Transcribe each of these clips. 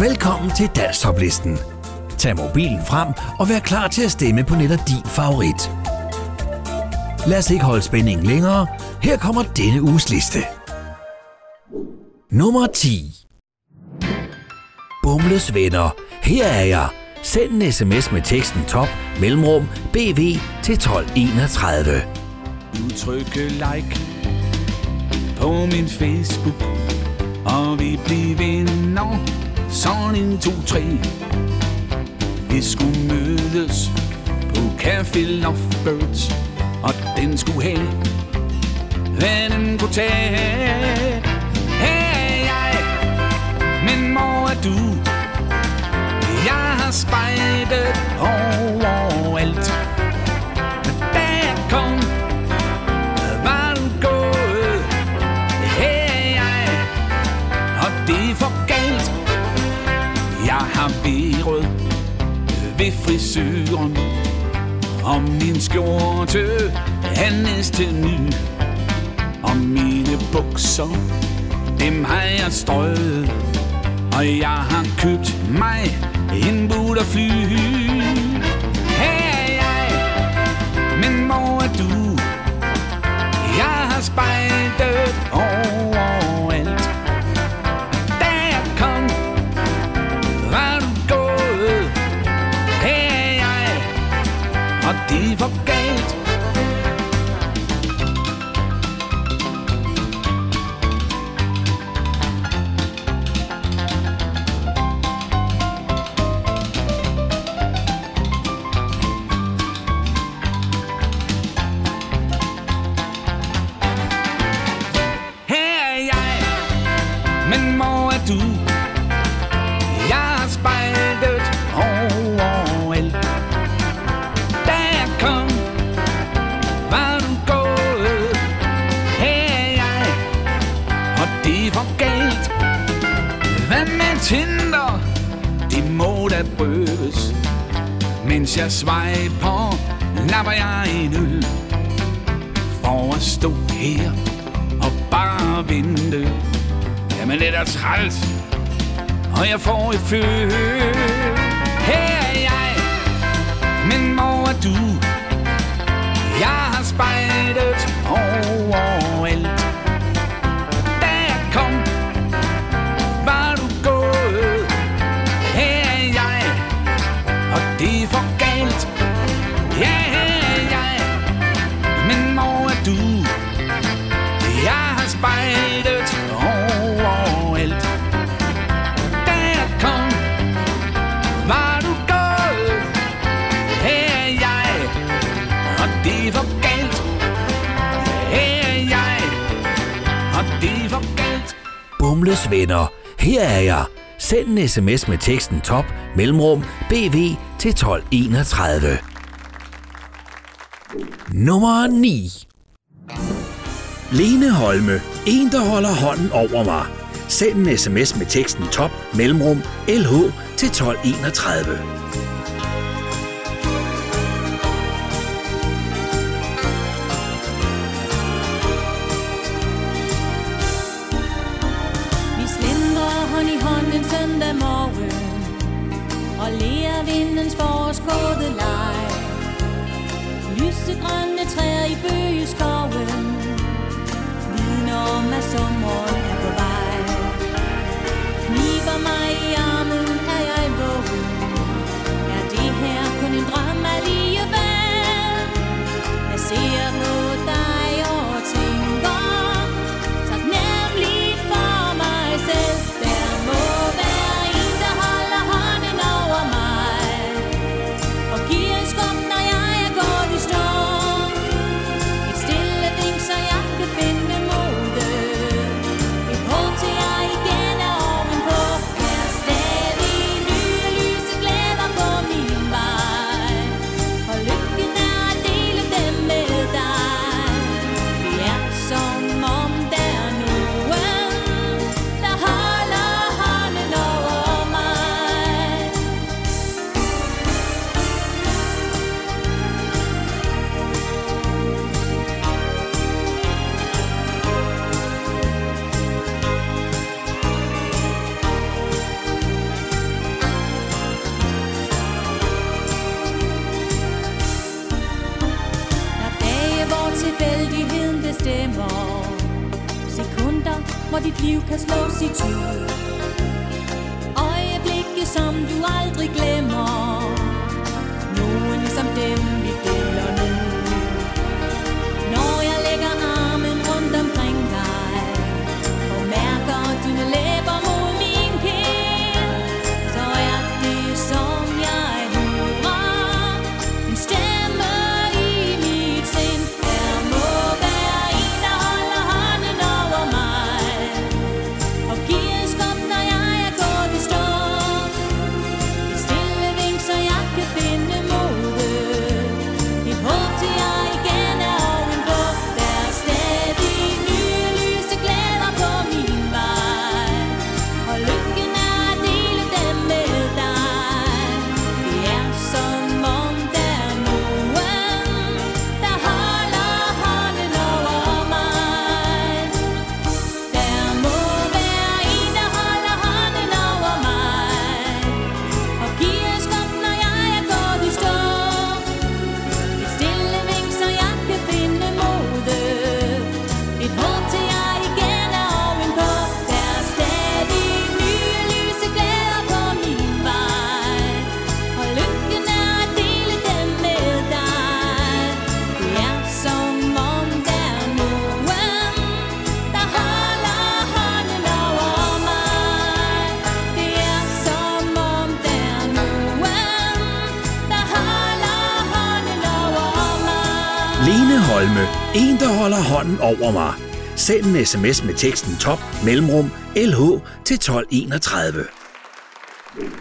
Velkommen til Danstoplisten. Tag mobilen frem og vær klar til at stemme på netop din favorit. Lad os ikke holde spændingen længere. Her kommer denne uges liste. Nummer 10. Bumles venner. Her er jeg. Send en sms med teksten top mellemrum BV til 1231. Du trykke like på min Facebook, og vi bliver venner. Sådan en, to, tre. Vi skulle mødes på Café Lovebirds, og den skulle have, hvad den kunne tage. Her er jeg, men mor er du? Jeg har spejdet overalt. Ved frisøren, og min skjorte er næsten ny. Og mine bukser, dem har jeg strøget. Og jeg har købt mig en butterfly. Her er jeg, men hvor er du? Jeg har spejdet over og og jeg får et føl. Her er jeg, men hvor er du? Jeg har spejdet overalt. Da jeg kom, var du gået. Her er jeg, og det er for Bumles venner. Her er jeg. Send en sms med teksten top mellemrum BV til 1231. Nummer 9. Lene Holme. En, der holder hånden over mig. Send en sms med teksten top mellemrum LH til 1231. dit liv kan slås i tur Øjeblikke, som du aldrig glemmer. En, der holder hånden over mig. Send en sms med teksten top mellemrum LH til 1231.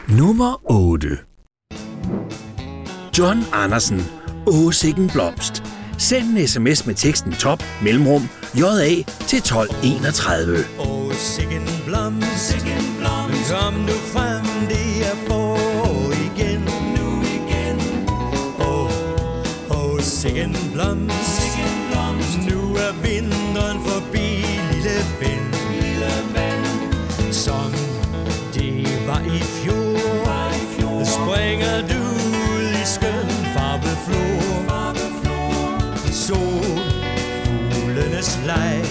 Nummer 8 John Andersen, Åsikken Blomst. Send en sms med teksten top mellemrum JA til 1231. Åh, sikken blomst, sikken blomst, kom nu frem, det er forår igen. Nu igen. Åh, åh, blomst, sol, fuglenes leg.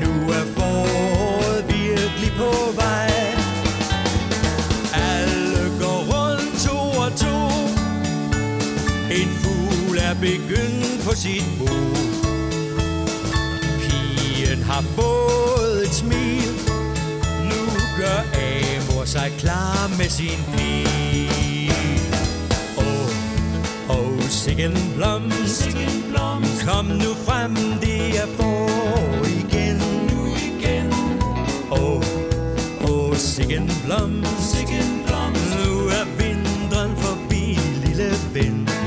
Nu er foråret virkelig på vej. Alle går rundt to og to. En fugl er begyndt på sit bo. Pigen har fået et smil. Nu gør Amor sig klar med sin pil. Oh, oh, singing blomst. Sikken Kom nu frem, det er for igen. Nu igen. Åh, oh, åh, oh, sikken blom Sikken blom Nu er vinteren forbi, lille ven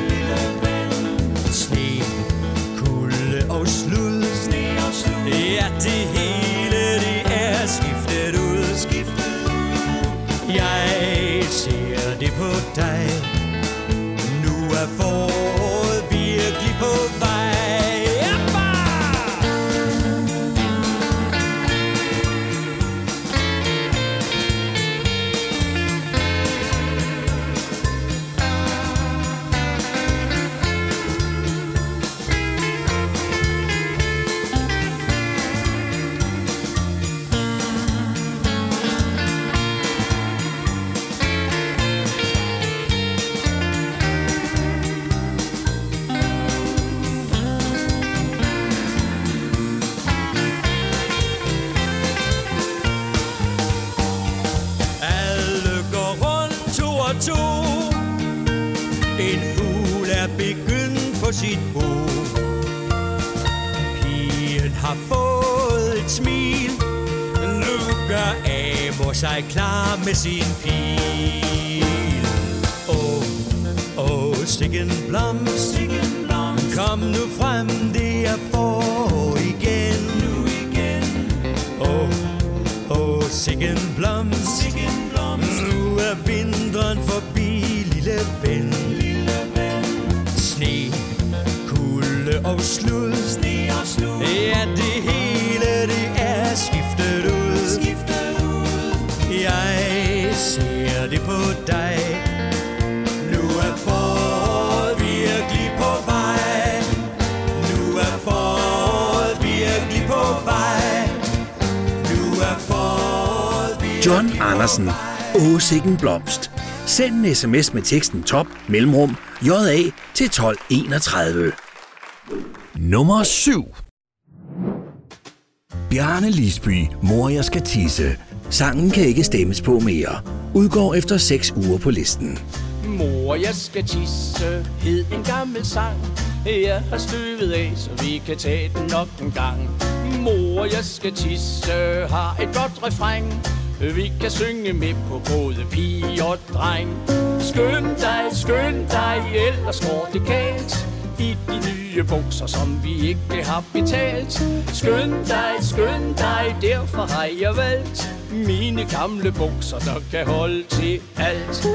sniger det på dig. Nu er foråret virkelig på vej. Nu er foråret virkelig på vej. Nu er foråret virkelig John Andersen, Åsikken Blomst. Send en sms med teksten top mellemrum JA til 1231. Nummer 7 Bjarne Lisby, mor jeg skal tisse. Sangen kan ikke stemmes på mere. Udgår efter 6 uger på listen. Mor, jeg skal tisse, hed en gammel sang. Jeg har støvet af, så vi kan tage den nok en gang. Mor, jeg skal tisse, har et godt refræng. Vi kan synge med på både pige og dreng. Skynd dig, skynd dig, ellers går det galt. I de nye bukser, som vi ikke har betalt. Skynd dig, skynd dig, derfor har jeg valgt mine gamle bukser, der kan holde til alt.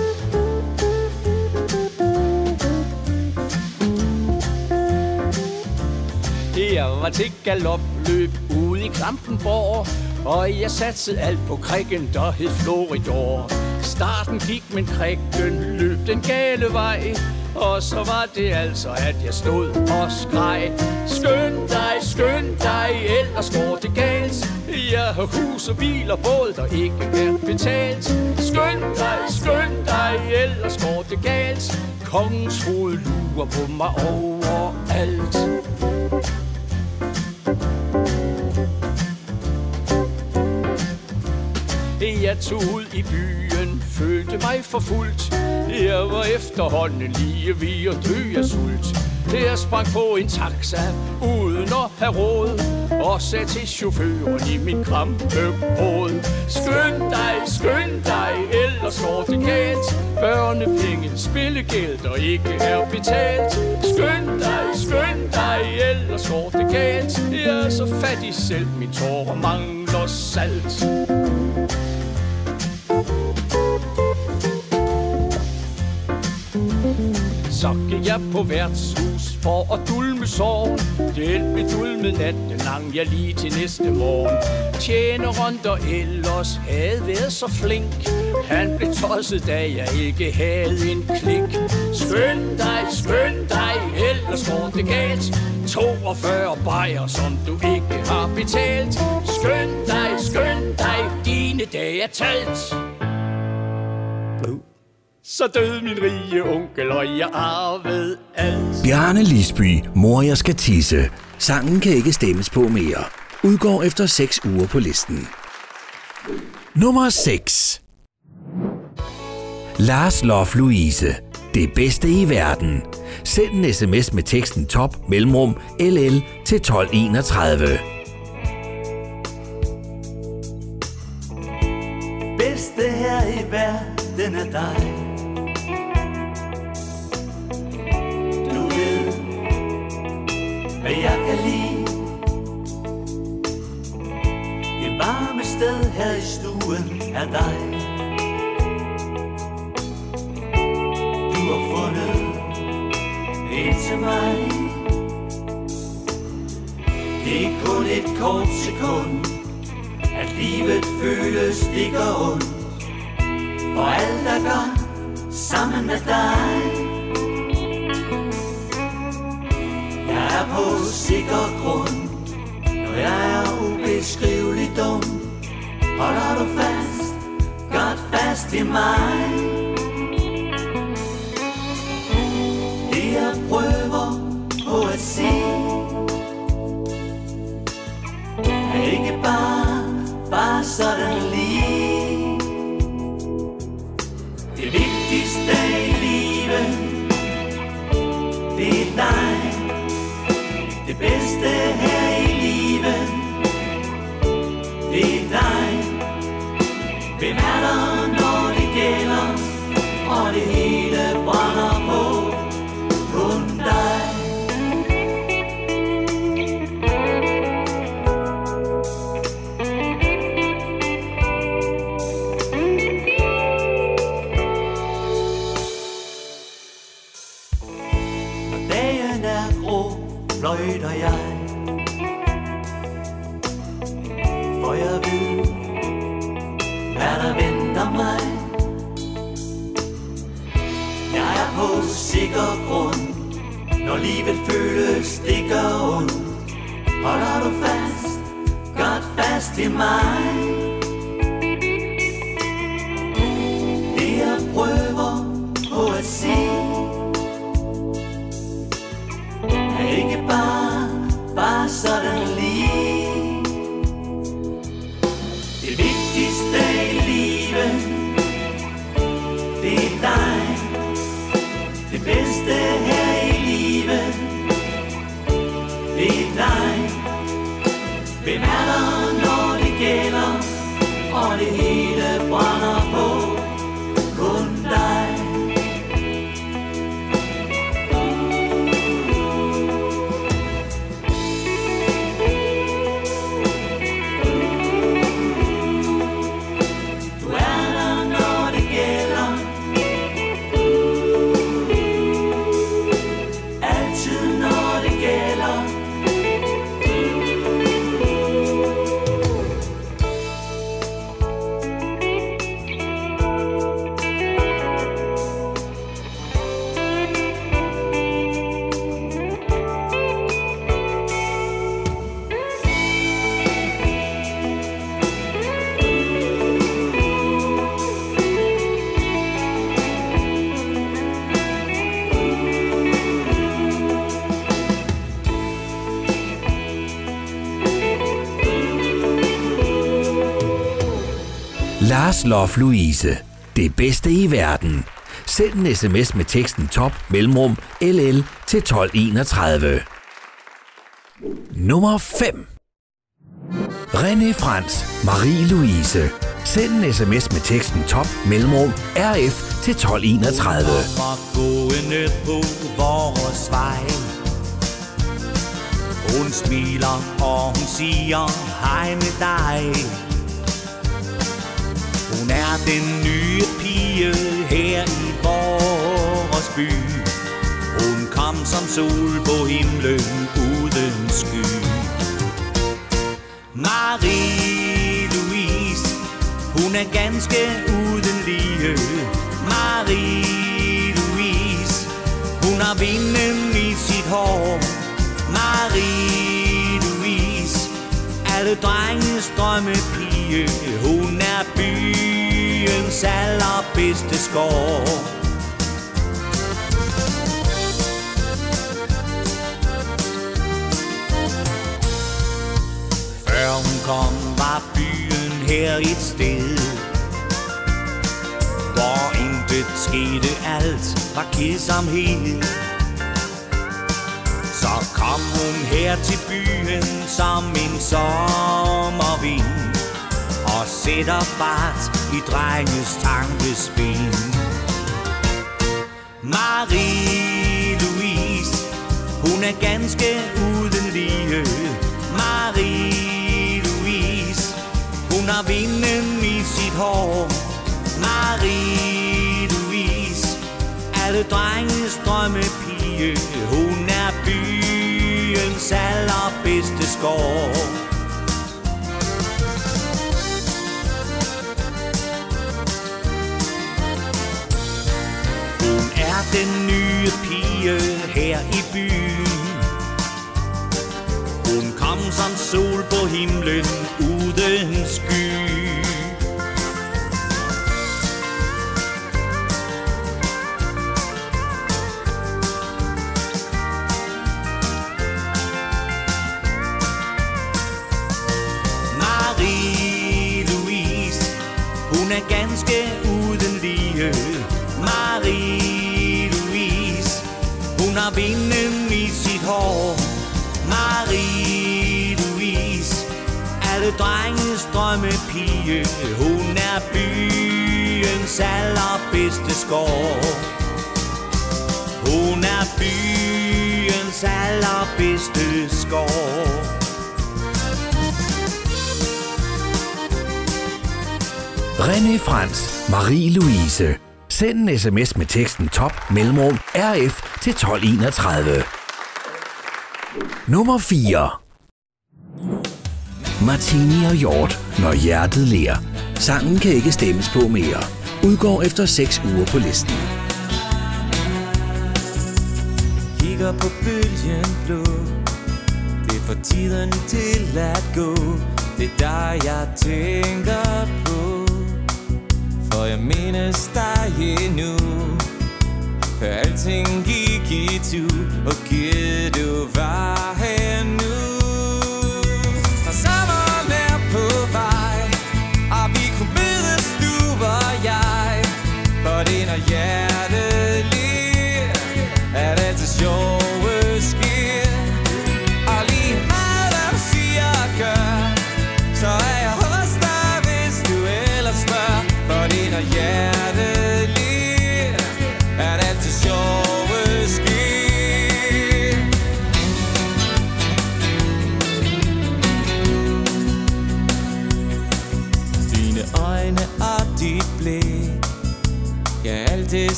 Jeg var til galopløb ude i Klampenborg Og jeg satsede alt på krikken, der hed Floridor Starten gik, men krikken løb den gale vej og så var det altså, at jeg stod og skreg. Skynd dig, skynd dig, ellers går det galt. Jeg har hus og bil og båd, der ikke er betalt. Skynd dig, skynd dig, ellers går det galt. Kongens hoved lurer på mig overalt Jeg tog ud i byen, følte mig forfulgt. Jeg var efterhånden lige ved at dø af sult. Jeg sprang på en taxa, uden at have råd Og sagde til chaufføren i min krampe råd. Skynd dig, skynd dig, ellers går det galt. Børnepenge, spillegæld, og ikke er betalt. Skynd dig, skynd dig, ellers går det galt. Jeg er så fattig selv, min tårer mangler salt. Så gik jeg på værtshus for at dulme sorgen. Det blev dulmet natten lang jeg lige til næste morgen. Tjeneren, der ellers havde været så flink. Han blev tosset, da jeg ikke havde en klik. Skynd dig, skynd dig, ellers går det galt. 42 bajer, som du ikke har betalt. Skynd dig, skynd dig, dine dage er talt så døde min rige onkel, og jeg arvede alt. Bjarne Lisby, Mor jeg skal tisse. Sangen kan ikke stemmes på mere. Udgår efter 6 uger på listen. Nummer 6. Lars Love Louise. Det bedste i verden. Send en sms med teksten top mellemrum LL til 1231. bedste her i verden er dig kan lide Det varme sted her i stuen er dig. Du har fundet ind til mig. Det er kun et kort sekund at livet føles det ondt. For alt er godt sammen med dig. På sikker grund. Når jeg er ubeskrivelig dum Holder du fast, godt fast i mig. Er på sikker grund. Når livet føles, stikker ondt. Holder du fast, godt fast i mig. stay. Lars Lof Louise. Det bedste i verden. Send en sms med teksten top mellemrum LL til 1231. Nummer 5. René Frans, Marie-Louise. Send en sms med teksten top mellemrum RF til 1231. gående på vores vej Hun smiler, og hun siger hej med dig hun er den nye pige her i vores by Hun kom som sol på himlen uden sky. Marie-Louise Hun er ganske uden lige. Marie-Louise Hun har vinden i sit hår. Marie-Louise Alle drenges drømmepige. Hun er byens allerbedste skår Før hun kom var byen her et sted Hvor intet skete, alt var kedsomhed. Så kom hun her til byen som en sommervind. Og sætter fart i drenges tankespil. Marie-Louise, hun er ganske uden lige Marie-Louise, hun har vinden i sit hår. Marie-Louise, alle drenges drømmepige. Hun er byens allerbedste skår. Den nye pige her i byen. Hun kom som sol på himlen uden sky. Alle drenges drømmepige Hun er byens allerbedste skår Hun er byens allerbedste skår René Frans, Marie-Louise. Send en sms med teksten top mellemrum RF til 1231. Nummer 4. Martini og Hjort, når hjertet lærer. Sangen kan ikke stemmes på mere. Udgår efter 6 uger på listen. Kigger på bølgen blå Det får tiden til at gå Det er dig jeg tænker på For jeg mindes dig endnu Før alting gik i tu Og giv du var her For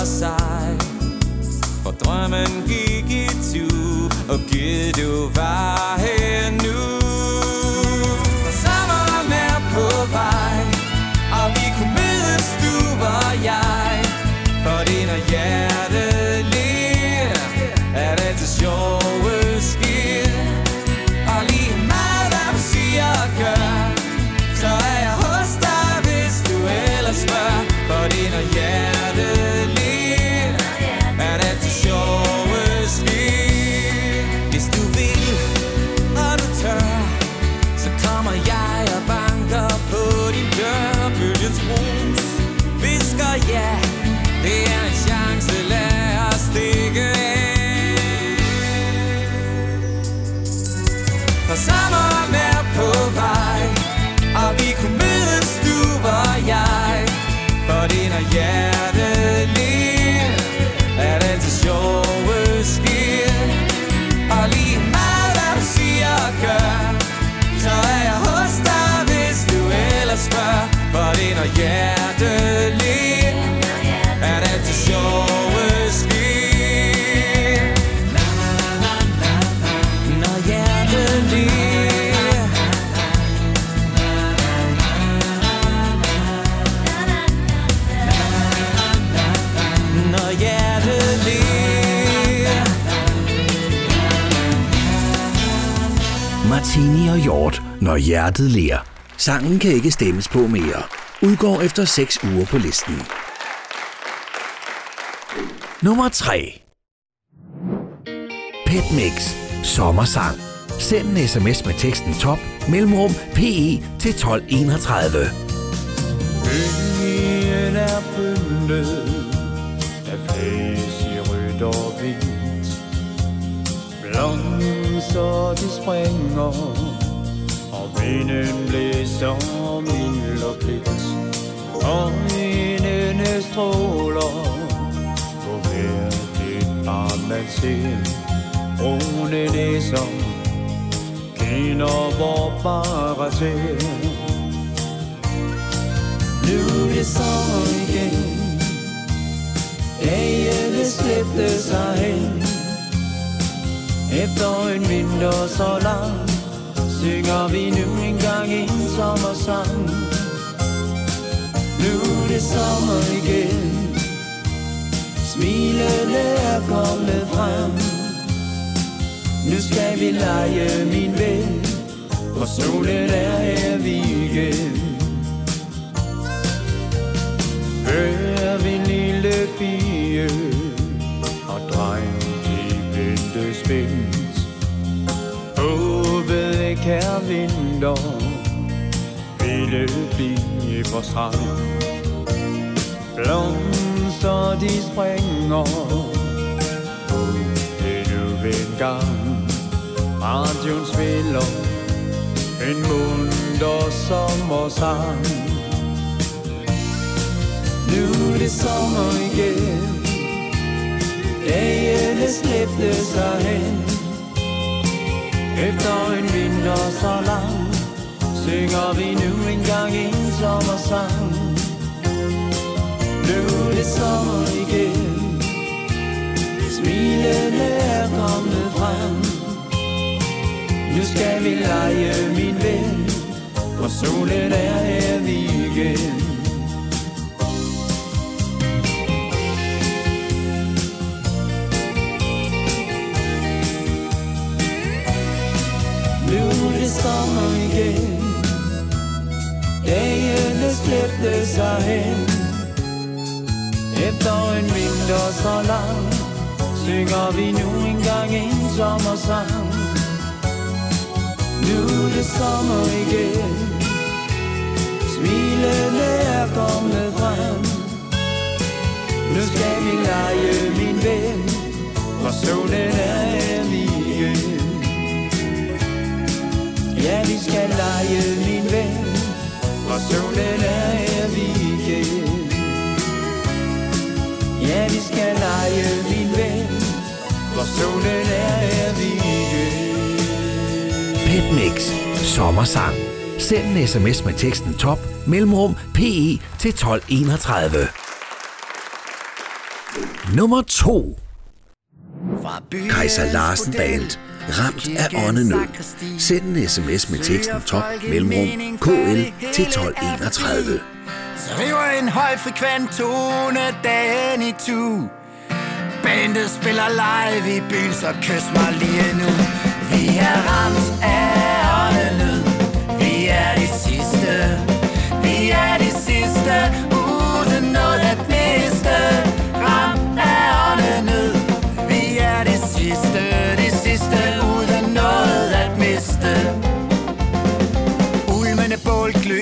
for sig For drømmen gik i tu Og Gud du var her når hjertet lærer. Sangen kan ikke stemmes på mere. Udgår efter 6 uger på listen. Nummer 3. Petmix. Sommersang. Send en sms med teksten top mellemrum PE til 1231. Byen er pyntet af flæs i rødt og hvidt. Blomster de springer, og vinden blæser mild og blidt. Øjnene stråler på hver et barn man ser. Brune næser kender hvor bare ser. Nu er det så igen Dagene slæbte sig hen Efter en vinter så lang Synger vi nu engang en sommersang. Nu er det sommer igen. Smilene er kommet frem. Nu skal vi lege min ven. For solen er her vi igen Hør min lille pige Og dreng de vente spænd kære ikke vinter Ville blive på strand. Blomster de springer. Endnu en gang Radioen spiller? En munter sommersang nu er det sommer igen. Dagene slæbte sig hen. Efter en vinter så lang Synger vi nu engang en sommersang. Nu er det sommer igen. Smilene er kommet frem. Nu skal vi lege min ven For solen er her igen. Det igen. Dagene slæbte sig hen Efter en vinter så lang Synger vi nu engang en sommersang. Nu er det sommer igen. Smilene er kommet frem. Nu skal vi lege min ven For solen er her Ja, vi skal lege min ven For solen er her vi igen Ja, vi skal lege min ven For solen er her vi igen sommersang. Send en sms med teksten top mellemrum PE til 1231. Nummer 2. Kaiser Larsen Band. Ramt af åndenød. Send en sms med teksten top mellemrum KL til 1231. Så river en højfrekvent tone dagen i tu Bandet spiller live i byen, så kys mig lige nu Vi er ramt af folklore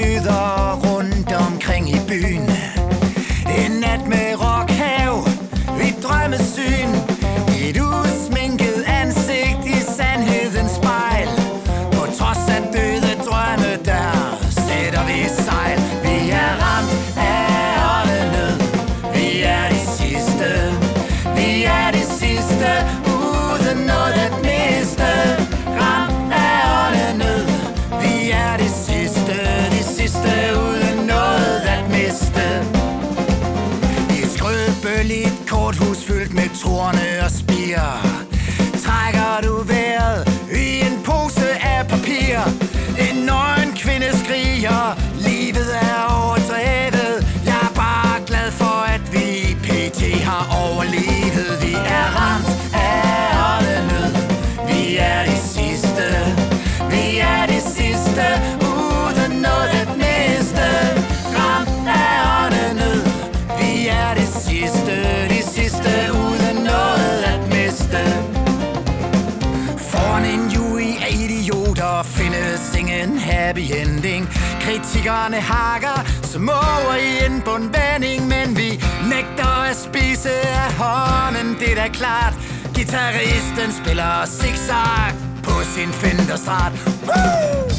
Kritikerne hakker som over i en bundvending Men vi nægter at spise af hånden, det er da klart. Gitarristen spiller zigzag på sin Fender-strat Woo!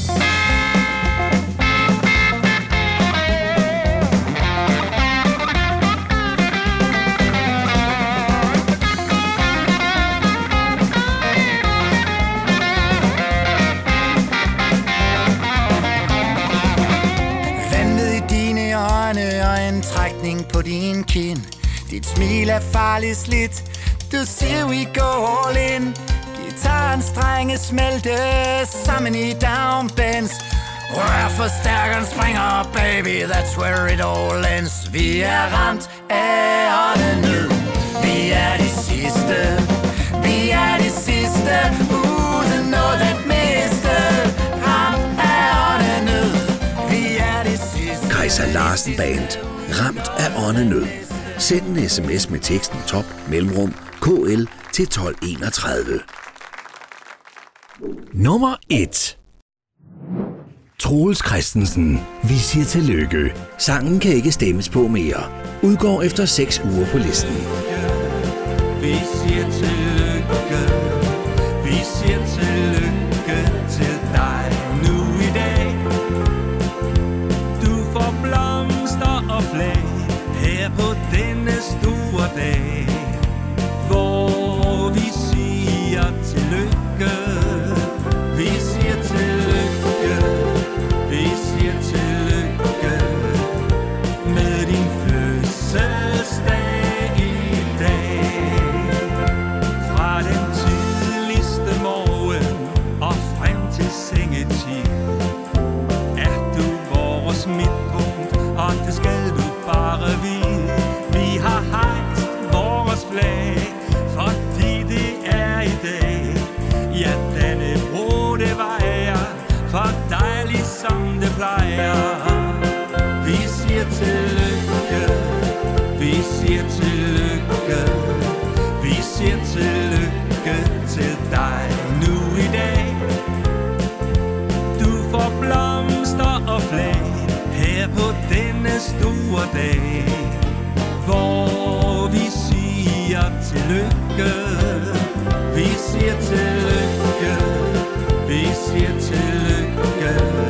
Øjne trækning på din kind. Dit smil er farligt slidt. Du siger we go all in. Gitarren strenge smelte sammen i downbends. Rør forstærkeren springer, baby, that's where it all ends. Vi er ramt af åndenød Vi er de sidste. Vi er de sidste. Uden noget at miste. Ramt af åndenød Vi er de sidste. Kaiser Larsen Band. Ramt af åndenød. Send en sms med teksten top mellemrum KL til 1231. Nummer 1 Troels Christensen, vi siger tillykke. Sangen kan ikke stemmes på mere. Udgår efter 6 uger på listen. Vi siger tillykke, store tillykke. Vi siger tillykke til dig nu i dag. Du får blomster og flag her på denne store dag Hvor vi siger tillykke. Vi siger tillykke. Vi siger tillykke.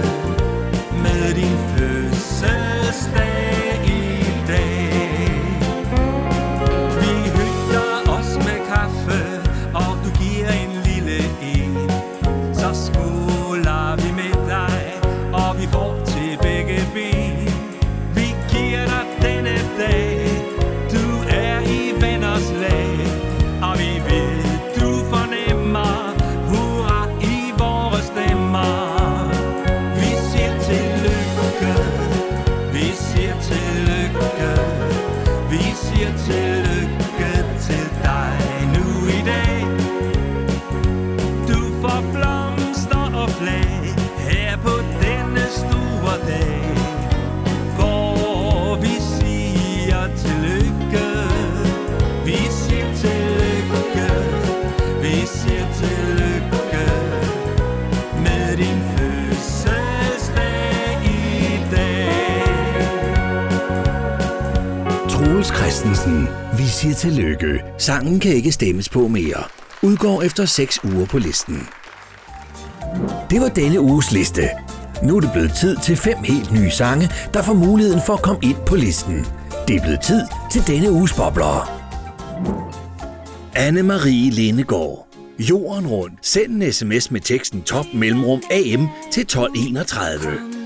Troels Christensen. Vi siger tillykke. Sangen kan ikke stemmes på mere. Udgår efter 6 uger på listen. Det var denne uges liste. Nu er det blevet tid til fem helt nye sange, der får muligheden for at komme ind på listen. Det er blevet tid til denne uges bobler. Anne-Marie Lindegård. Jorden rundt. Send en sms med teksten top mellemrum AM til 1231.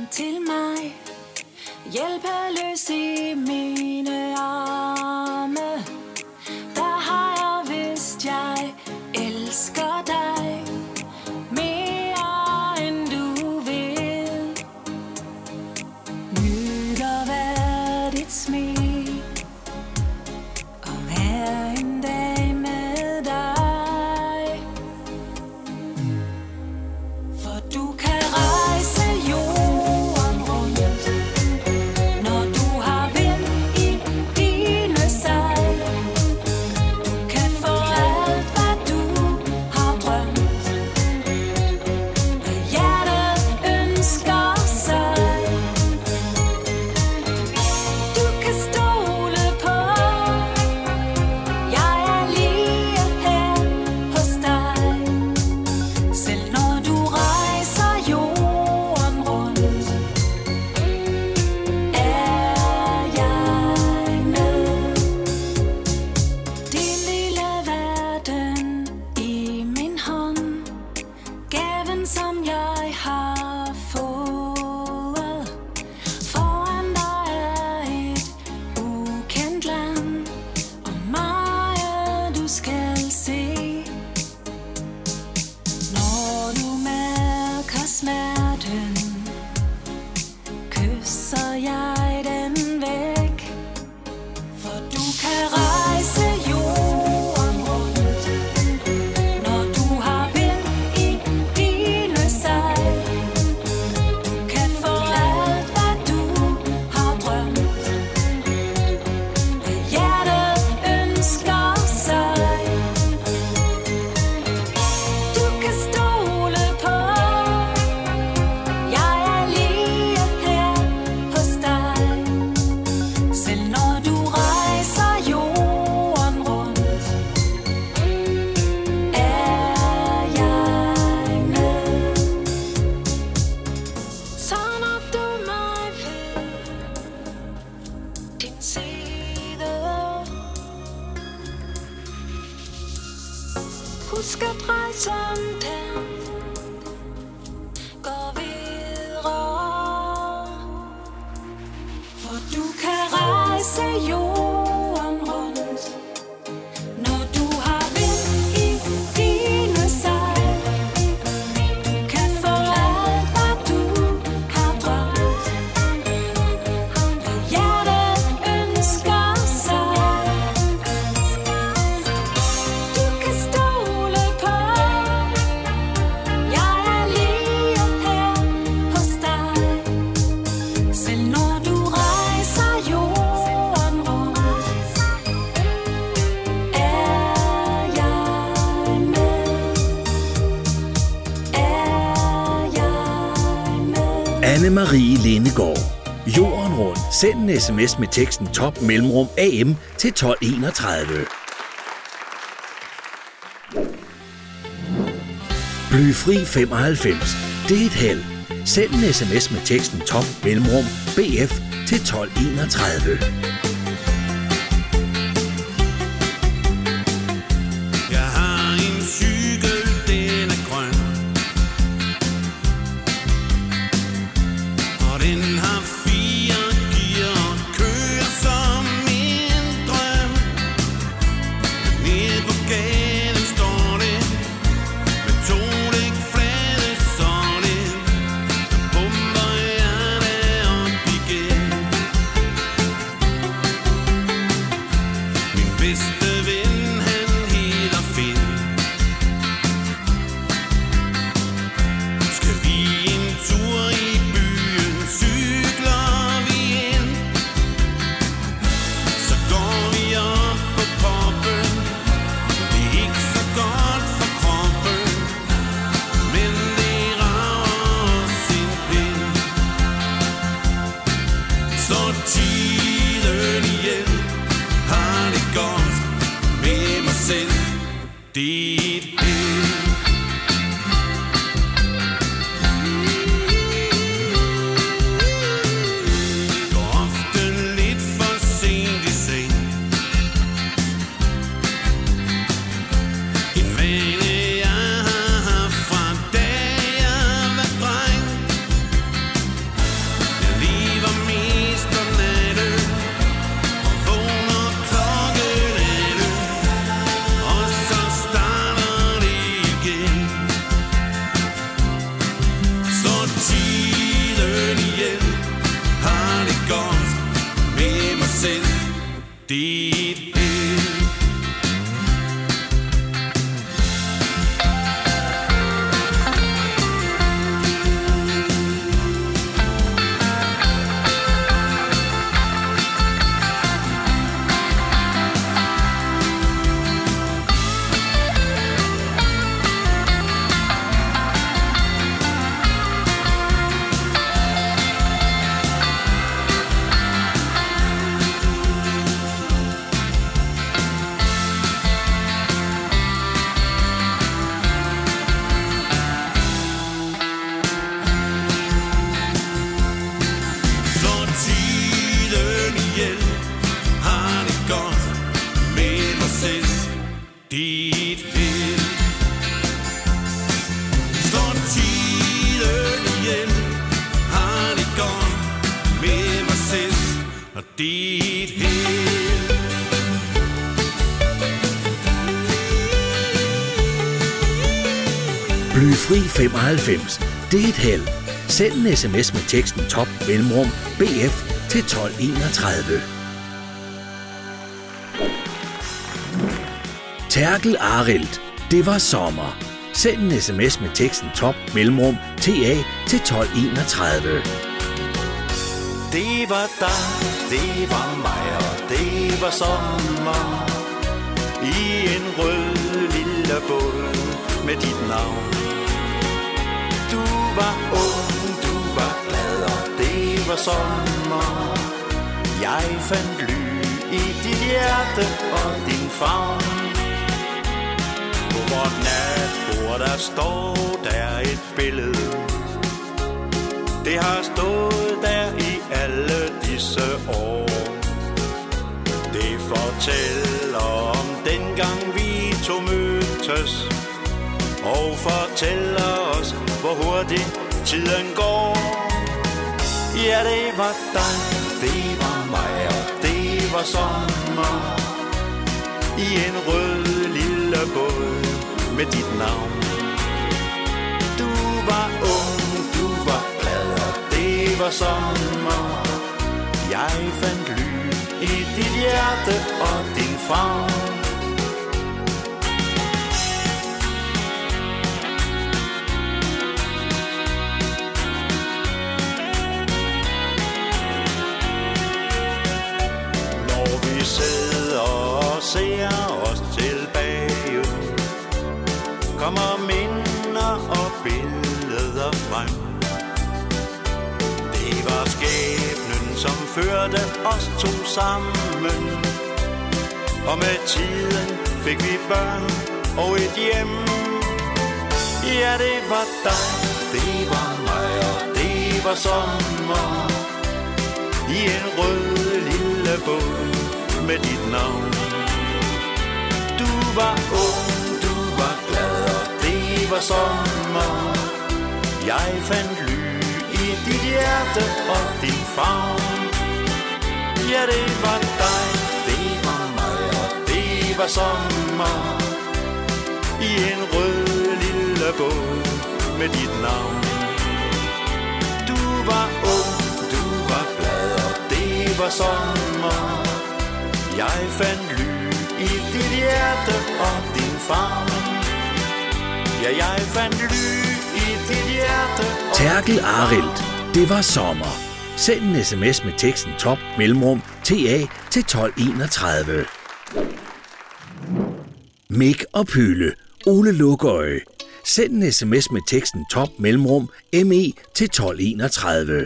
Anne Marie Lindegård. Jorden rundt. Send en sms med teksten top mellemrum AM til 1231. Blyfri 95. Det er et held. Send en sms med teksten top mellemrum BF til 1231. D. Og dit held. Blyfri 95. Det er et held. Send en sms med teksten top mellemrum BF til 1231. Terkel Arild. Det var sommer. Send en sms med teksten top mellemrum TA til 1231. Det var dig, det var mig, og det var sommer. I en rød lille båd med dit navn. Du var ung, du var glad, og det var sommer. Jeg fandt ly i dit hjerte og din favn. På vort natbord der står der et billede. Det har stået der i disse år. Det fortæller om dengang vi to mødtes, og fortæller os, hvor hurtigt tiden går. Ja, det var dig, det var mig, og det var sommer. I en rød lille båd med dit navn. Du var ung, du var glad, og det var sommer. Jeg fandt ly i dit hjerte og din favn. Førte os to sammen. Og med tiden fik vi børn og et hjem. Ja, det var dig, det var mig, og det var sommer. I en rød lille båd med dit navn. Du var ung, du var glad, og det var sommer. Jeg fandt ly i dit hjerte og din favn. Ja, det var dig, det var mig, og det var sommer. I en rød lille båd med dit navn. Du var ung, du var glad, og det var sommer. Jeg fandt ly i dit hjerte og din favn. Ja, jeg fandt ly i dit hjerte Terkel Arild. Det var sommer. Send en sms med teksten top mellemrum TA til 1231. Mik og Pyle. Ole Lukøje. Send en sms med teksten top mellemrum ME til 1231.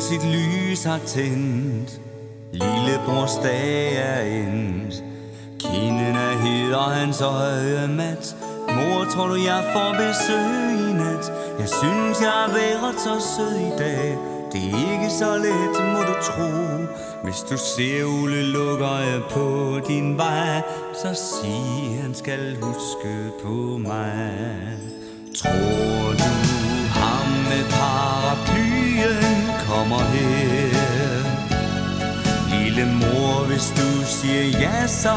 Sit lys har tændt. Lillebrors dag er endt. Kinden er hed og hans øje mat. Mor, tror du jeg får besøg i nat? Jeg synes jeg har været så sød i dag. Det er ikke så let, må du tro. Hvis du ser Ole lukker jeg på din vej. Så sig han skal huske på mig. Tror du ham med par kommer her. Lille mor, hvis du siger ja, så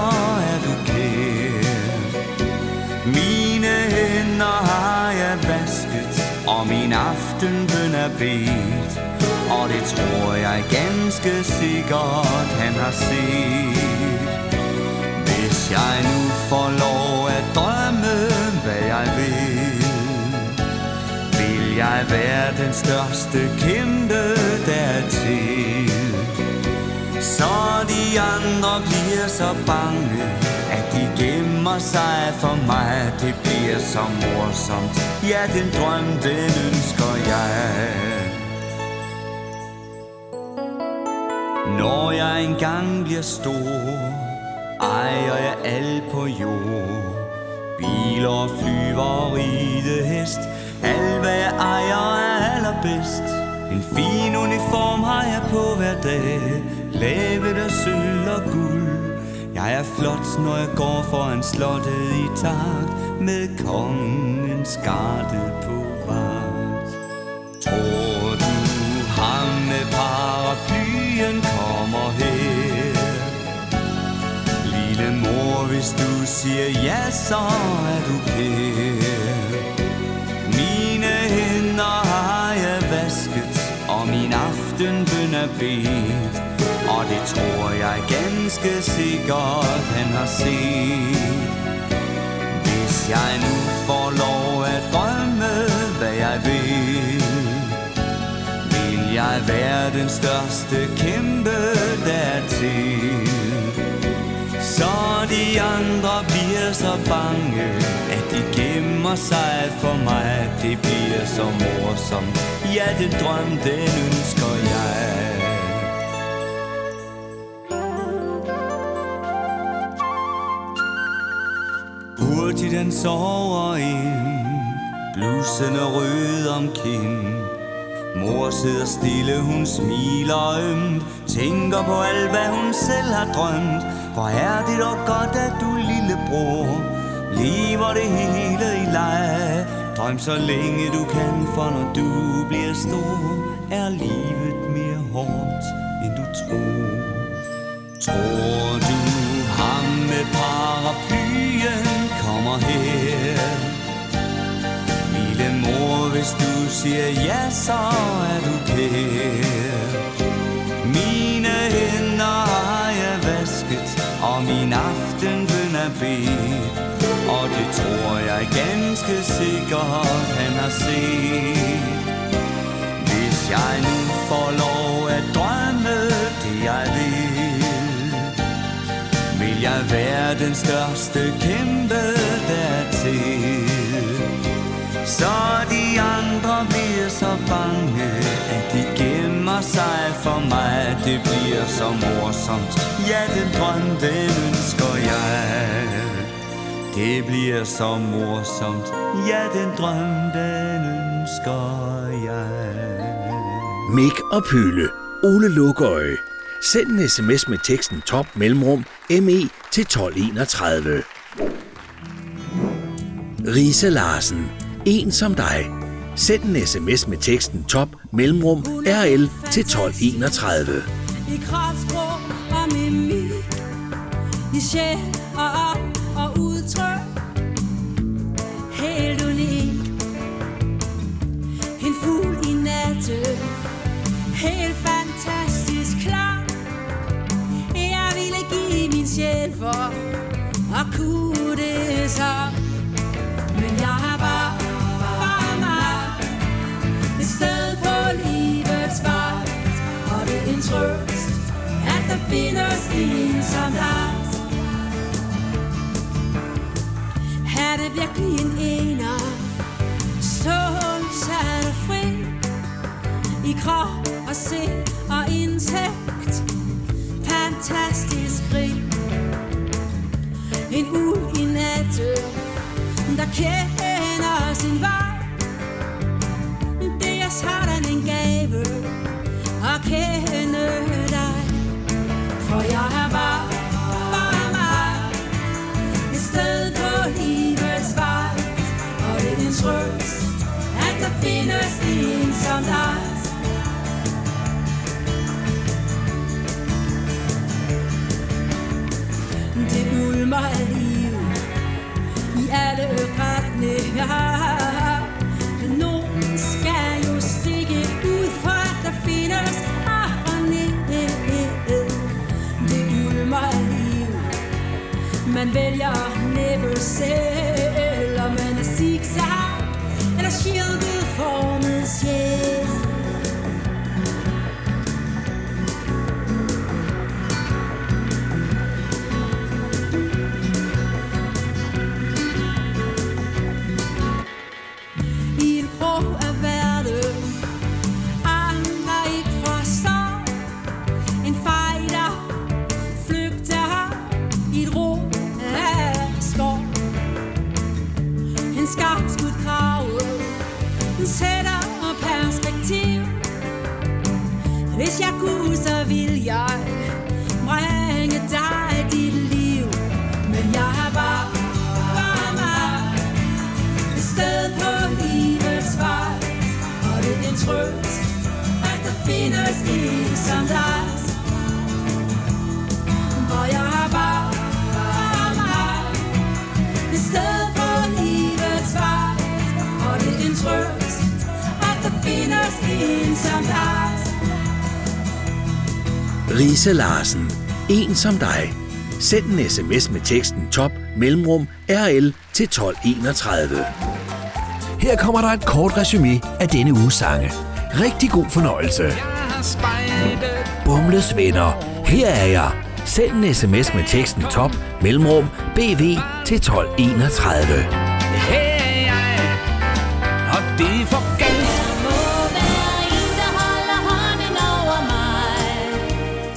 er du kær. Mine hænder har jeg vasket Og min aftenbøn er bedt. Og det tror jeg ganske sikkert han har set. Hvis jeg nu får lov at drømme, hvad jeg vil vil jeg være den største kæmpe dertil så de andre bliver så bange At de gemmer sig for mig. Det bliver så morsomt. Ja, den drøm, den ønsker jeg. Når jeg engang bliver stor Ejer jeg alt på jord. Biler, flyver, ride hest alt hvad jeg ejer er allerbedst. En fin uniform har jeg på hver dag. Lavet af sølv og guld. Jeg er flot, når jeg går foran slottet i takt Med kongens garde på vagt. Tror du ham med paraplyen kommer her? Lille mor, hvis du siger ja, så er du kær. Aftenbøn er bedt Og det tror jeg ganske sikkert han har set. Hvis jeg nu får lov at drømme hvad jeg vil Vil jeg være den største kæmpe dertil så de andre bliver så bange At de gemmer sig for mig. Det bliver så morsomt. Ja, den drøm, den ønsker jeg Hurtigt den sover ind Blusen er rød om kind Mor sidder stille, hun smiler ømt Tænker på alt, hvad hun selv har drømt Hvor er det dog godt, at du lillebror Lever det hele i leg Drøm så længe du kan, for når du bliver stor Er livet mere hårdt, end du tror. Tror du ham med paraplyen kommer her? Lille mor, hvis du siger ja, så er du kær. Mine hænder har jeg vasket Og min aftenbøn er bedt. Og det tror jeg ganske sikkert han har set. Hvis jeg nu får lov at drømme det jeg vil. Vil jeg være den største kæmpe dertil? Så de andre bliver så bange At de gemmer sig for mig. Det bliver så morsomt. Ja, den drøm, den ønsker jeg. Det bliver så morsomt. Ja, den drøm, den ønsker jeg. Mik og Pøle. Ole Lukøje. Send en sms med teksten top mellemrum ME til 1231. Risa Larsen. En som dig. Send en sms med teksten top mellemrum RL til 1231. I kropsprog og mimik I sjæl og op og udtryk Helt unik En fugl i natten Helt fantastisk klar. Jeg ville give min sjæl for At kunne det så. Men jeg har bare Bare mig Et sted på livets vej. Og det er en trøst At der findes en som dig? Er det virkelig en ener Så sat fri. I krop og se og indsigt Fantastisk rig. En ul i natten Der kender sin vej. Det er sådan en gave At kende dig. For jeg er bare, bare mig. Et sted på livets vej. Og det er en trøst At der findes en som dig. Mig liv. I alle retninger. Men nogen skal jo stikke ud For at der findes harmoni Det ulmer af liv. Man vælger næppe selv Om man er zigzag Eller shielded formet sjæl. Rise Larsen. En som dig. Send en sms med teksten top mellemrum RL til 1231. Her kommer der et kort resume af denne uges sange. Rigtig god fornøjelse. Bumles venner. Her er jeg. Send en sms med teksten top mellemrum BV til 1231.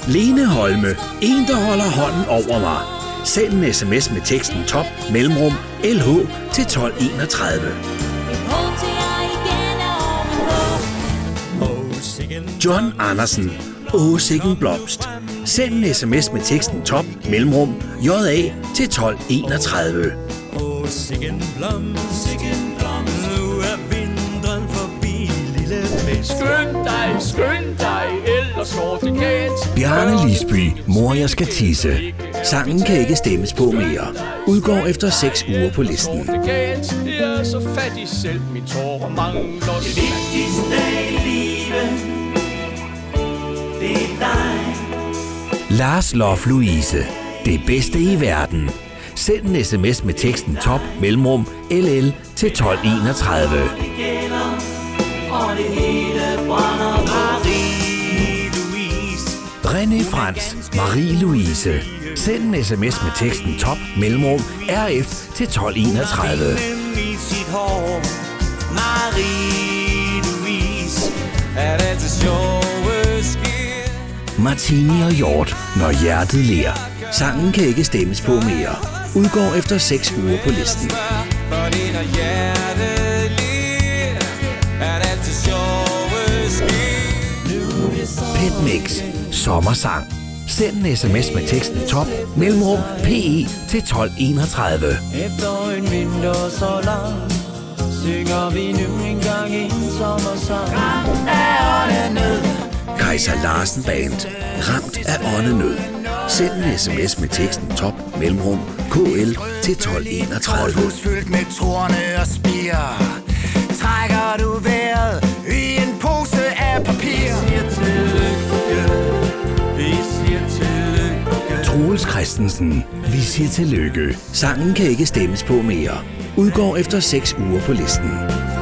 Lene Holme. En, der holder hånden over mig. Send en sms med teksten top mellemrum LH til 1231. Et håb til jeg igen er ovenpå Oh, sikken John Andersen. Åh, sikken blomst. Send en sms med teksten top mellemrum JA til 1231. Åh, sikken blom, sikken blom Nu er vinteren forbi, lille fest Skynd dig, skynd dig, ellers går det galt. Bjarne Lisby, Mor jeg skal tisse. Sangen kan ikke stemmes på mere. Udgår efter 6 uger på listen. Er jeg er så fattig selv, min tårer mangler det Vigtigste i livet Det er dig Lars Lof Louise. Det bedste i verden. Send en sms med teksten top mellemrum LL til 1231. det gælder Og det René Frans, Marie-Louise. Send en sms med teksten top mellemrum RF til 1231. Vinden i sit hår Marie-Louise Er det sker Martini og Hjort, når hjertet ler. Sangen kan ikke stemmes på mere. Udgår efter 6 uger på listen. Pet Mix. Sommersang. Send en sms med teksten top mellemrum PE til 1231. Efter en vinter så lang Synger vi nu engang en sommersang Kaiser Larsen Band. Ramt af åndenød. Send en sms med teksten top mellemrum KL til 1231. Korthus fyldt med torne og spire Trækker du vejret i en pose af papir Troels Christensen. Vi siger tillykke. Sangen kan ikke stemmes på mere. Udgår efter 6 uger på listen.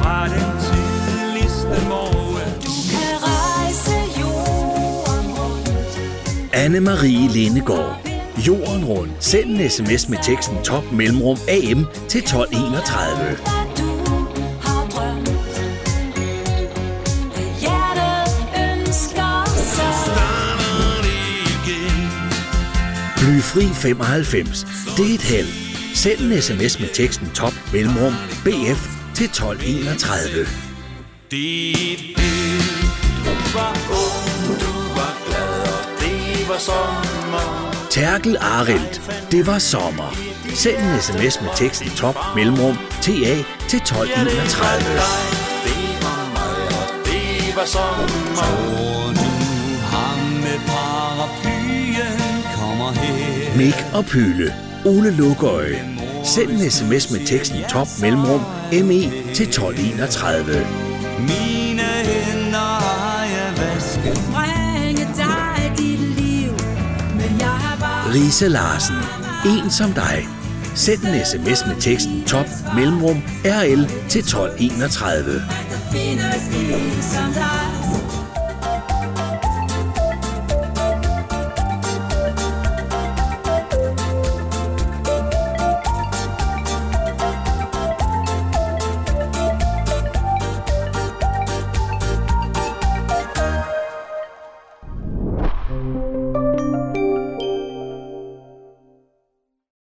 fra den tidligste morgen Kan rejse jorden rundt Anne-Marie Lindegård. Jorden rundt. Send en sms med teksten top mellemrum AM til 1231. fri 95. Det er et held. Send en sms med teksten top mellemrum BF til 1231. Dit liv, du var ung, du var glad, og det var sommer. Terkel Arild. Det var sommer. Send en sms med teksten top mellemrum TA til 1231. Det var sommer. Mik og Pyle. Ole Lukøje. Send en sms med teksten top mellemrum ME til 1231. Mine hænder har jeg vasket. Bringe dig dit liv, men jeg har bare Lise Larsen. En som dig. Send en sms med teksten top mellemrum RL til 1231. findes i